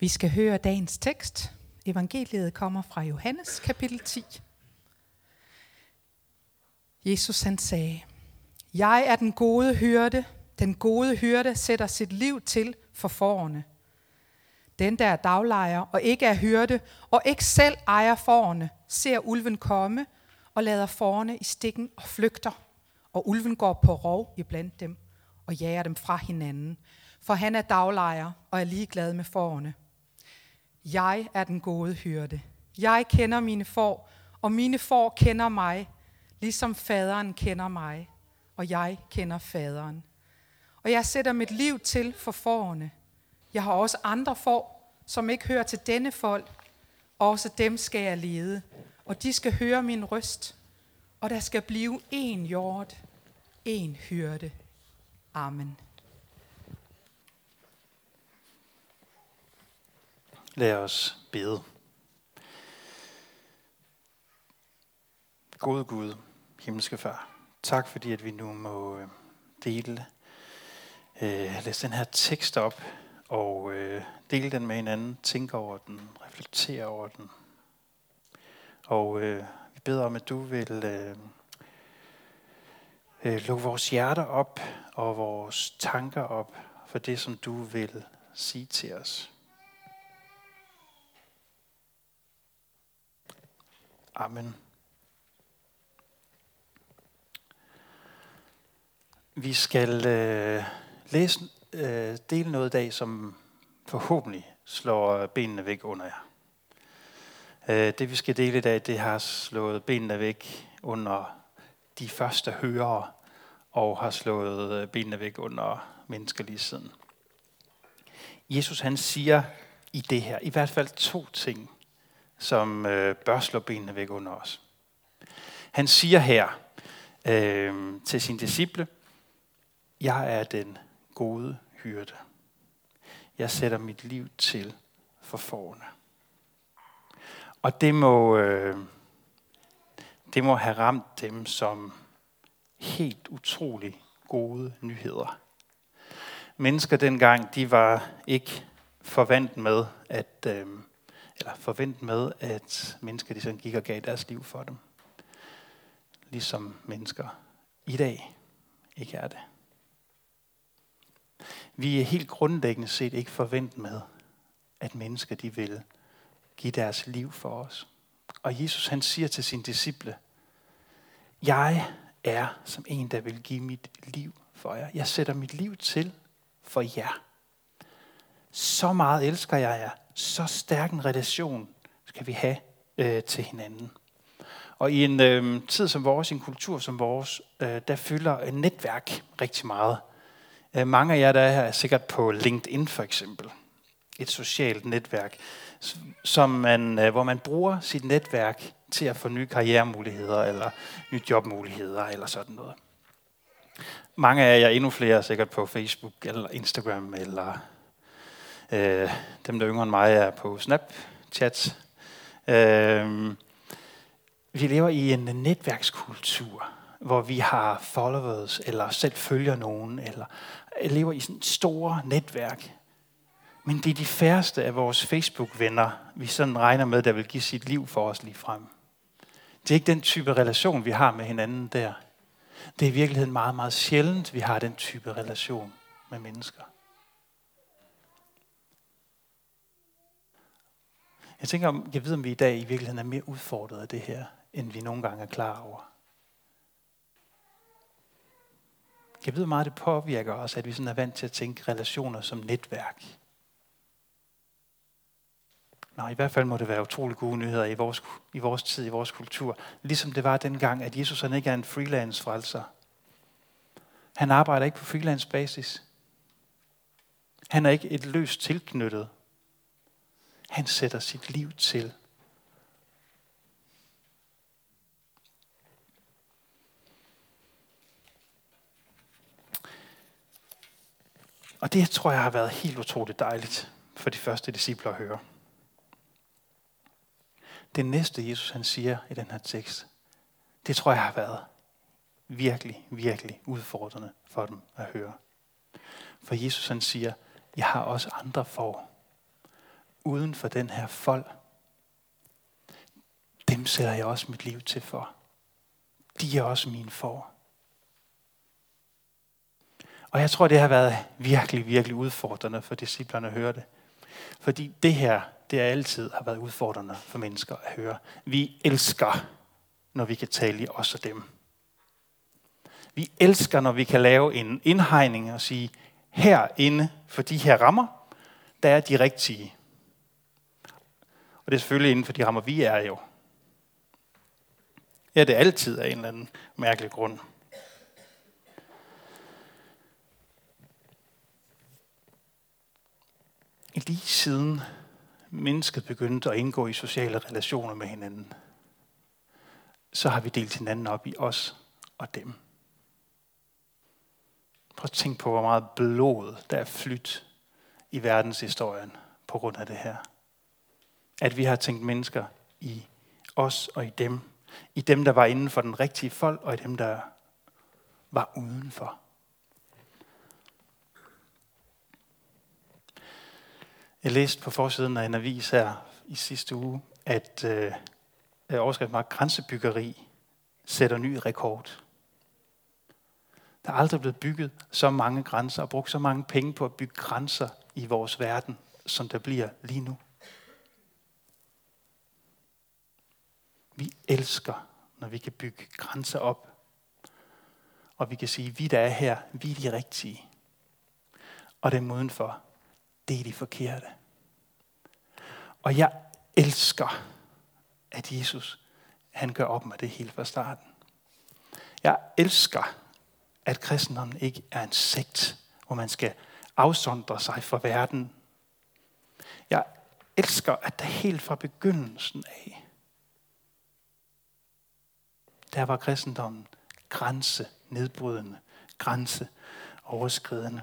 Vi skal høre dagens tekst. Evangeliet kommer fra Johannes kapitel 10. Jesus han sagde, Jeg er den gode hyrde. Den gode hyrde sætter sit liv til for forerne. Den, der er daglejer og ikke er hyrde, og ikke selv ejer forerne, ser ulven komme og lader forerne i stikken og flygter. Og ulven går på rov iblandt dem og jager dem fra hinanden, for han er daglejer og er ligeglad med forerne. Jeg er den gode hyrde. Jeg kender mine får, og mine får kender mig, ligesom faderen kender mig, og jeg kender faderen. Og jeg sætter mit liv til for fårene. Jeg har også andre får, som ikke hører til denne folk. Også dem skal jeg lede, og de skal høre min røst. Og der skal blive én hjort, én hyrde. Amen. Lad os bede. Gode Gud, himmelske far, tak fordi at vi nu må øh, dele, øh, læse den her tekst op og øh, dele den med hinanden, tænke over den, reflektere over den. Og øh, vi beder om, at du vil øh, øh, lukke vores hjerter op og vores tanker op for det, som du vil sige til os. Amen. Vi skal øh, læse øh, dele noget i dag, som forhåbentlig slår benene væk under jer. Øh, det vi skal dele i dag, det har slået benene væk under de første hørere, og har slået øh, benene væk under mennesker lige siden. Jesus han siger i det her, i hvert fald to ting, som øh, bør slå benene væk under os. Han siger her øh, til sin disciple, jeg er den gode hyrde. Jeg sætter mit liv til for forne. Og det må, øh, det må have ramt dem som helt utrolig gode nyheder. Mennesker dengang, de var ikke forvandt med, at, øh, eller forvent med, at mennesker de sådan gik og gav deres liv for dem. Ligesom mennesker i dag ikke er det. Vi er helt grundlæggende set ikke forvent med, at mennesker de vil give deres liv for os. Og Jesus han siger til sine disciple, jeg er som en, der vil give mit liv for jer. Jeg sætter mit liv til for jer. Så meget elsker jeg jer. Så stærk en relation skal vi have øh, til hinanden. Og i en øh, tid som vores, i en kultur som vores, øh, der fylder et netværk rigtig meget. Øh, mange af jer, der er her, er sikkert på LinkedIn for eksempel. Et socialt netværk, som man, øh, hvor man bruger sit netværk til at få nye karrieremuligheder, eller nye jobmuligheder, eller sådan noget. Mange af jer, endnu flere, er sikkert på Facebook, eller Instagram, eller øh, dem, der er yngre end mig, er på Snapchat. Øh, vi lever i en netværkskultur, hvor vi har followers, eller selv følger nogen, eller lever i sådan store netværk. Men det er de færreste af vores Facebook-venner, vi sådan regner med, der vil give sit liv for os lige frem. Det er ikke den type relation, vi har med hinanden der. Det er i virkeligheden meget, meget sjældent, vi har den type relation med mennesker. Jeg tænker, jeg ved, om vi i dag i virkeligheden er mere udfordret af det her, end vi nogle gange er klar over. Jeg ved, hvor meget det påvirker os, at vi sådan er vant til at tænke relationer som netværk. Nå, i hvert fald må det være utrolig gode nyheder i vores, i vores tid, i vores kultur. Ligesom det var dengang, at Jesus han ikke er en freelance frelser. Han arbejder ikke på freelance basis. Han er ikke et løst tilknyttet. Han sætter sit liv til. Og det tror jeg har været helt utroligt dejligt for de første disciple at høre. Det næste, Jesus han siger i den her tekst, det tror jeg har været virkelig, virkelig udfordrende for dem at høre. For Jesus han siger, jeg har også andre for uden for den her fold, dem sætter jeg også mit liv til for. De er også mine for. Og jeg tror, det har været virkelig, virkelig udfordrende for disciplerne at høre det. Fordi det her, det har altid har været udfordrende for mennesker at høre. Vi elsker, når vi kan tale i os og dem. Vi elsker, når vi kan lave en indhegning og sige, herinde for de her rammer, der er de rigtige. Og det er selvfølgelig inden for de rammer, vi er jo. Ja, det er altid af en eller anden mærkelig grund. Lige siden mennesket begyndte at indgå i sociale relationer med hinanden, så har vi delt hinanden op i os og dem. Prøv at tænke på, hvor meget blod, der er flydt i verdenshistorien på grund af det her. At vi har tænkt mennesker i os og i dem. I dem, der var inden for den rigtige folk, og i dem, der var udenfor. Jeg læste på forsiden af en avis her i sidste uge, at øh, overskriften var, grænsebyggeri sætter ny rekord. Der er aldrig blevet bygget så mange grænser og brugt så mange penge på at bygge grænser i vores verden, som der bliver lige nu. Vi elsker, når vi kan bygge grænser op. Og vi kan sige, vi der er her, vi er de rigtige. Og dem udenfor, det er de forkerte. Og jeg elsker, at Jesus han gør op med det helt fra starten. Jeg elsker, at kristendommen ikke er en sekt, hvor man skal afsondre sig fra verden. Jeg elsker, at der helt fra begyndelsen af, der var kristendommen grænse nedbrydende, grænse overskridende.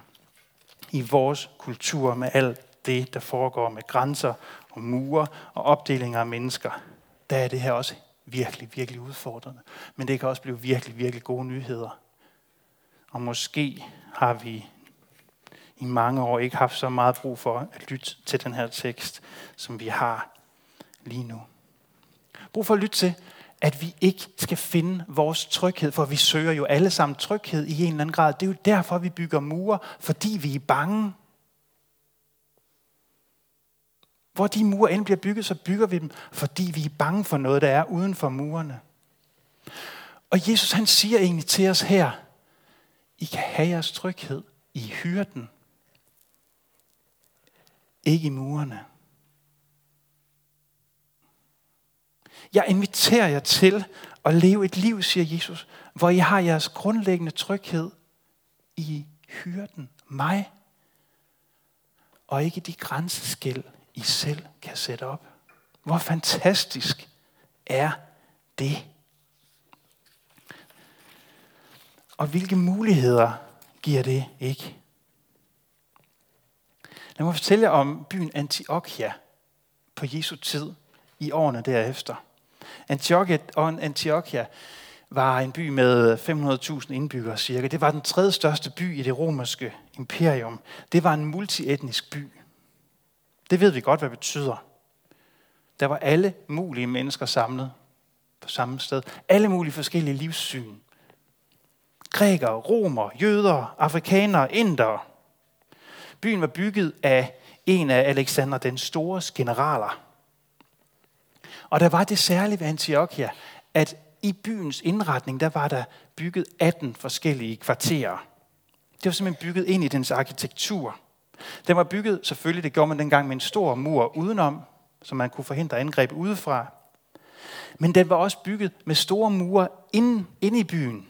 I vores kultur med alt det, der foregår med grænser og mure og opdelinger af mennesker, der er det her også virkelig, virkelig udfordrende. Men det kan også blive virkelig, virkelig gode nyheder. Og måske har vi i mange år ikke haft så meget brug for at lytte til den her tekst, som vi har lige nu. Brug for at lytte til, at vi ikke skal finde vores tryghed, for vi søger jo alle sammen tryghed i en eller anden grad. Det er jo derfor, vi bygger mure, fordi vi er bange. Hvor de mure end bliver bygget, så bygger vi dem, fordi vi er bange for noget, der er uden for murene. Og Jesus han siger egentlig til os her, I kan have jeres tryghed i hyrden, ikke i murene. Jeg inviterer jer til at leve et liv, siger Jesus, hvor I har jeres grundlæggende tryghed i hyrden, mig, og ikke de grænseskæld, I selv kan sætte op. Hvor fantastisk er det? Og hvilke muligheder giver det ikke? Lad mig fortælle jer om byen Antiochia på Jesu tid i årene derefter. Antiochia, var en by med 500.000 indbyggere cirka. Det var den tredje største by i det romerske imperium. Det var en multietnisk by. Det ved vi godt, hvad det betyder. Der var alle mulige mennesker samlet på samme sted. Alle mulige forskellige livssyn. Grækere, romer, jøder, afrikanere, indere. Byen var bygget af en af Alexander den Stores generaler. Og der var det særlige ved Antiochia, at i byens indretning, der var der bygget 18 forskellige kvarterer. Det var simpelthen bygget ind i dens arkitektur. Den var bygget, selvfølgelig det gjorde man dengang, med en stor mur udenom, så man kunne forhindre angreb udefra. Men den var også bygget med store mure inde, inde i byen.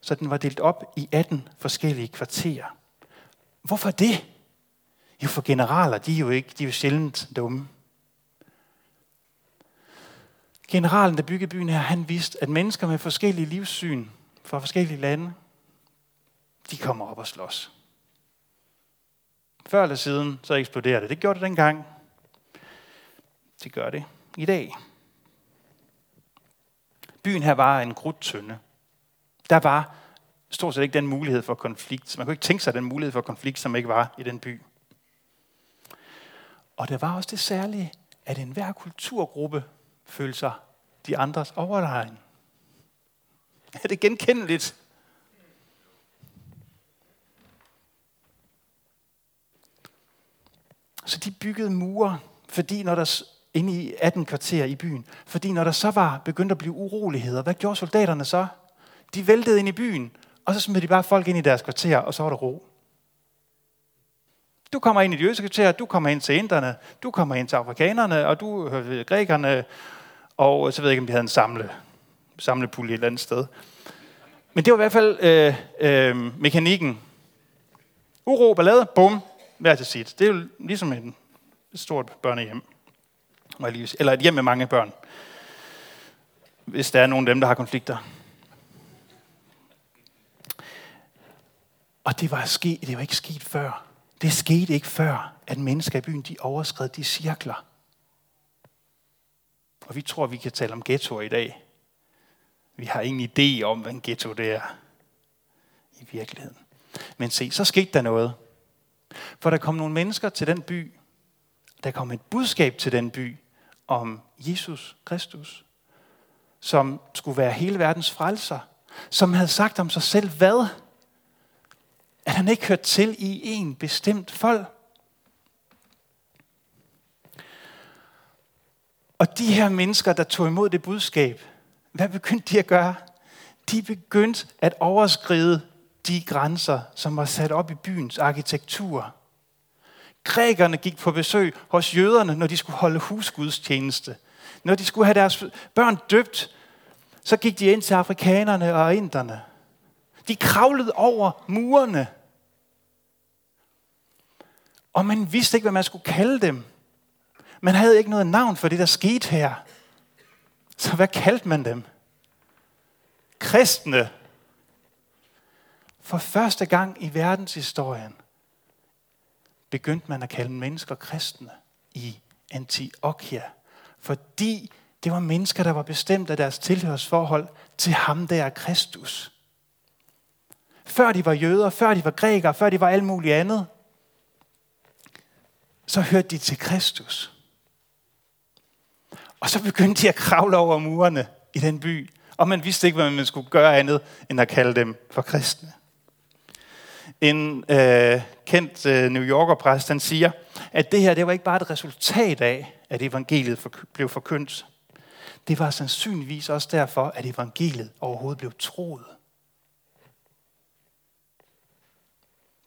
Så den var delt op i 18 forskellige kvarterer. Hvorfor det? Jo, for generaler, de er jo ikke, de er jo sjældent dumme. Generalen, der byggede byen her, han vidste, at mennesker med forskellige livssyn fra forskellige lande, de kommer op og slås. Før eller siden, så eksploderer det. Det gjorde det dengang. Det gør det i dag. Byen her var en krudtønde. Der var stort set ikke den mulighed for konflikt. Man kunne ikke tænke sig den mulighed for konflikt, som ikke var i den by. Og der var også det særlige, at enhver kulturgruppe føle sig de andres overlegen. Er det genkendeligt? Så de byggede mure, fordi når der inde i 18 kvarter i byen, fordi når der så var begyndt at blive uroligheder, hvad gjorde soldaterne så? De væltede ind i byen, og så smed de bare folk ind i deres kvarter, og så var der ro. Du kommer ind i de jødiske kvarter, du kommer ind til inderne, du kommer ind til afrikanerne, og du øh, hører grækerne, og så ved jeg ikke, om vi havde en samle, samlepulje et eller andet sted. Men det var i hvert fald øh, øh, mekanikken. Uro, ballade, bum, hver til sit. Det er jo ligesom et stort børnehjem. Eller et hjem med mange børn. Hvis der er nogen af dem, der har konflikter. Og det var, sket, det var ikke sket før. Det skete ikke før, at mennesker i byen de overskred de cirkler. Og vi tror, vi kan tale om ghettoer i dag. Vi har ingen idé om, hvad en ghetto det er i virkeligheden. Men se, så skete der noget. For der kom nogle mennesker til den by. Der kom et budskab til den by om Jesus Kristus, som skulle være hele verdens frelser. Som havde sagt om sig selv, hvad? At han ikke hørte til i en bestemt folk. Og de her mennesker, der tog imod det budskab, hvad begyndte de at gøre? De begyndte at overskride de grænser, som var sat op i byens arkitektur. Grækerne gik på besøg hos jøderne, når de skulle holde husgudstjeneste. Når de skulle have deres børn døbt, så gik de ind til afrikanerne og inderne. De kravlede over murene. Og man vidste ikke, hvad man skulle kalde dem. Man havde ikke noget navn for det, der skete her. Så hvad kaldte man dem? Kristne. For første gang i verdenshistorien begyndte man at kalde mennesker kristne i Antiochia. Fordi det var mennesker, der var bestemt af deres tilhørsforhold til ham der Kristus. Før de var jøder, før de var grækere, før de var alt muligt andet, så hørte de til Kristus. Og så begyndte de at kravle over murene i den by. Og man vidste ikke, hvad man skulle gøre andet, end at kalde dem for kristne. En øh, kendt øh, New Yorker præst, han siger, at det her det var ikke bare et resultat af, at evangeliet for, blev forkyndt. Det var sandsynligvis også derfor, at evangeliet overhovedet blev troet.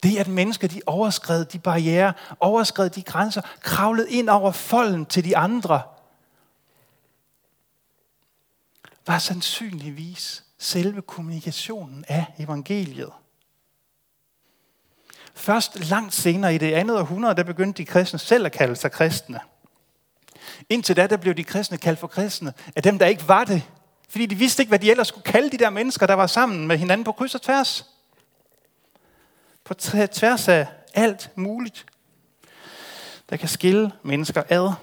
Det at mennesker de overskred de barriere, overskred de grænser, kravlede ind over folden til de andre – var sandsynligvis selve kommunikationen af evangeliet. Først langt senere i det andet århundrede, der begyndte de kristne selv at kalde sig kristne. Indtil da, der blev de kristne kaldt for kristne af dem, der ikke var det. Fordi de vidste ikke, hvad de ellers skulle kalde de der mennesker, der var sammen med hinanden på kryds og tværs. På tværs af alt muligt, der kan skille mennesker ad.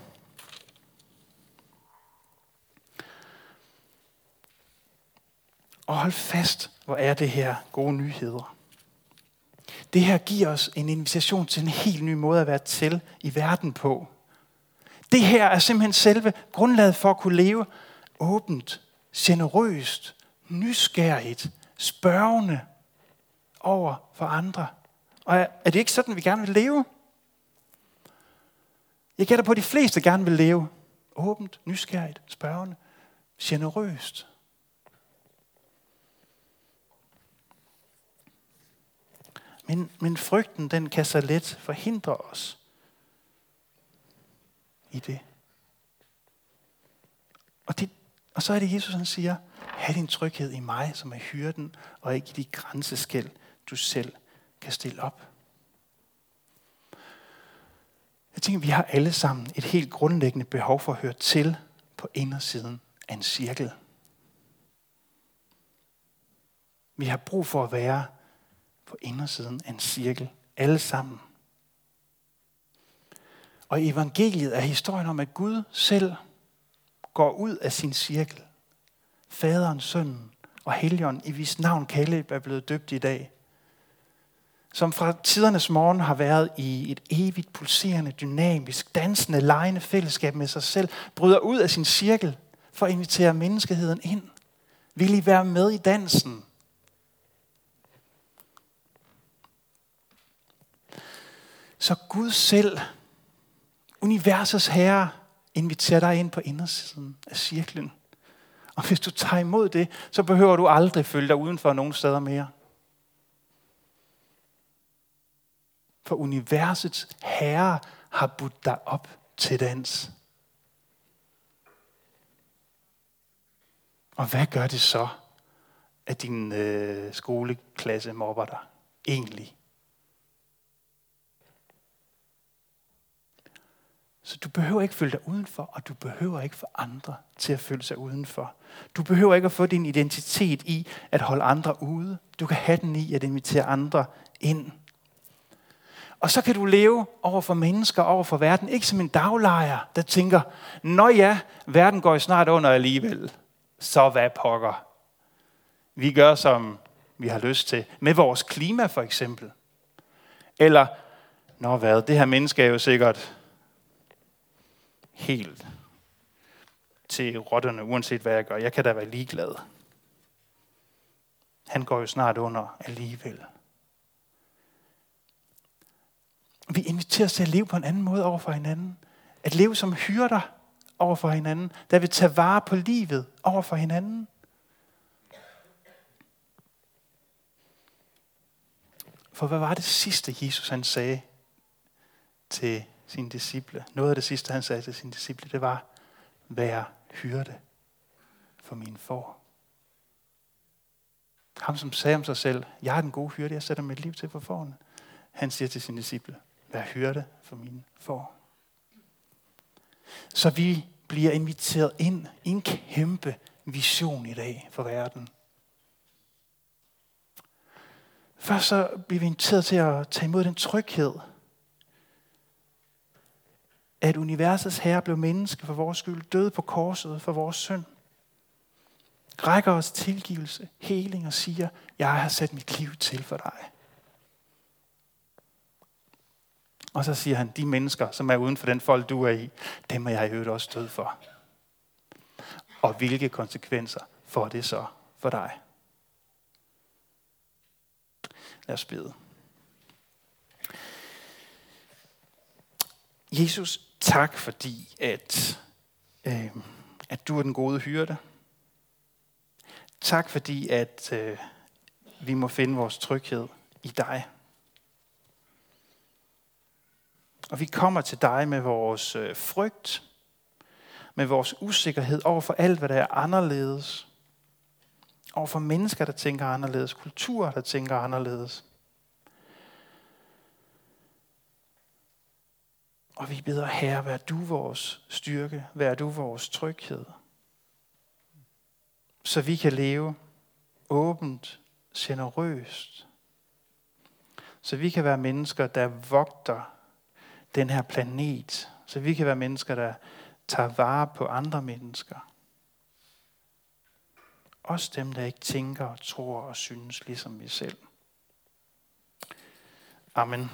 Og hold fast, hvor er det her gode nyheder. Det her giver os en invitation til en helt ny måde at være til i verden på. Det her er simpelthen selve grundlaget for at kunne leve åbent, generøst, nysgerrigt, spørgende over for andre. Og er det ikke sådan, vi gerne vil leve? Jeg gætter på, at de fleste gerne vil leve åbent, nysgerrigt, spørgende, generøst. Men, men frygten, den kan så let forhindre os i det. Og, det, og så er det Jesus, han siger, have din tryghed i mig, som er hyrden, og ikke i de grænseskæld, du selv kan stille op. Jeg tænker, vi har alle sammen et helt grundlæggende behov for at høre til på indersiden af en cirkel. Vi har brug for at være på indersiden af en cirkel. Alle sammen. Og evangeliet er historien om, at Gud selv går ud af sin cirkel. Faderen, sønnen og helgen, i hvis navn Kaleb er blevet døbt i dag. som fra tidernes morgen har været i et evigt pulserende, dynamisk, dansende, lejende fællesskab med sig selv, bryder ud af sin cirkel for at invitere menneskeheden ind. Vil I være med i dansen? Så Gud selv, universets herre, inviterer dig ind på indersiden af cirklen. Og hvis du tager imod det, så behøver du aldrig følge dig udenfor nogen steder mere. For universets herre har budt dig op til dans. Og hvad gør det så, at din øh, skoleklasse mobber dig? Egentlig. Så du behøver ikke føle dig udenfor, og du behøver ikke få andre til at føle sig udenfor. Du behøver ikke at få din identitet i at holde andre ude. Du kan have den i at invitere andre ind. Og så kan du leve over for mennesker, over for verden, ikke som en daglejer, der tænker, nå ja, verden går snart under alligevel. Så hvad pokker? Vi gør, som vi har lyst til. Med vores klima for eksempel. Eller, nå hvad, det her menneske er jo sikkert helt til rotterne, uanset hvad jeg gør. Jeg kan da være ligeglad. Han går jo snart under alligevel. Vi inviteres til at leve på en anden måde over for hinanden. At leve som hyrder over for hinanden. Der vil tage vare på livet over for hinanden. For hvad var det sidste, Jesus han sagde til sine disciple? Noget af det sidste, han sagde til sine disciple, det var, vær hyrde for min får. Ham, som sagde om sig selv, jeg er den gode hyrde, jeg sætter mit liv til for forne. Han siger til sine disciple, vær hyrde for mine får. Så vi bliver inviteret ind i en kæmpe vision i dag for verden. Først så bliver vi inviteret til at tage imod den tryghed, at universets herre blev menneske for vores skyld, død på korset for vores synd, rækker os tilgivelse, heling og siger, jeg har sat mit liv til for dig. Og så siger han, de mennesker, som er uden for den folk, du er i, dem er jeg i øvrigt også død for. Og hvilke konsekvenser får det så for dig? Lad os bede. Jesus, tak fordi, at, øh, at du er den gode hyrde. Tak fordi, at øh, vi må finde vores tryghed i dig. Og vi kommer til dig med vores øh, frygt, med vores usikkerhed over for alt, hvad der er anderledes. Over for mennesker, der tænker anderledes, kulturer, der tænker anderledes. Og vi beder, Herre, vær du vores styrke, vær du vores tryghed. Så vi kan leve åbent, generøst. Så vi kan være mennesker, der vogter den her planet. Så vi kan være mennesker, der tager vare på andre mennesker. Også dem, der ikke tænker, tror og synes ligesom vi selv. Amen.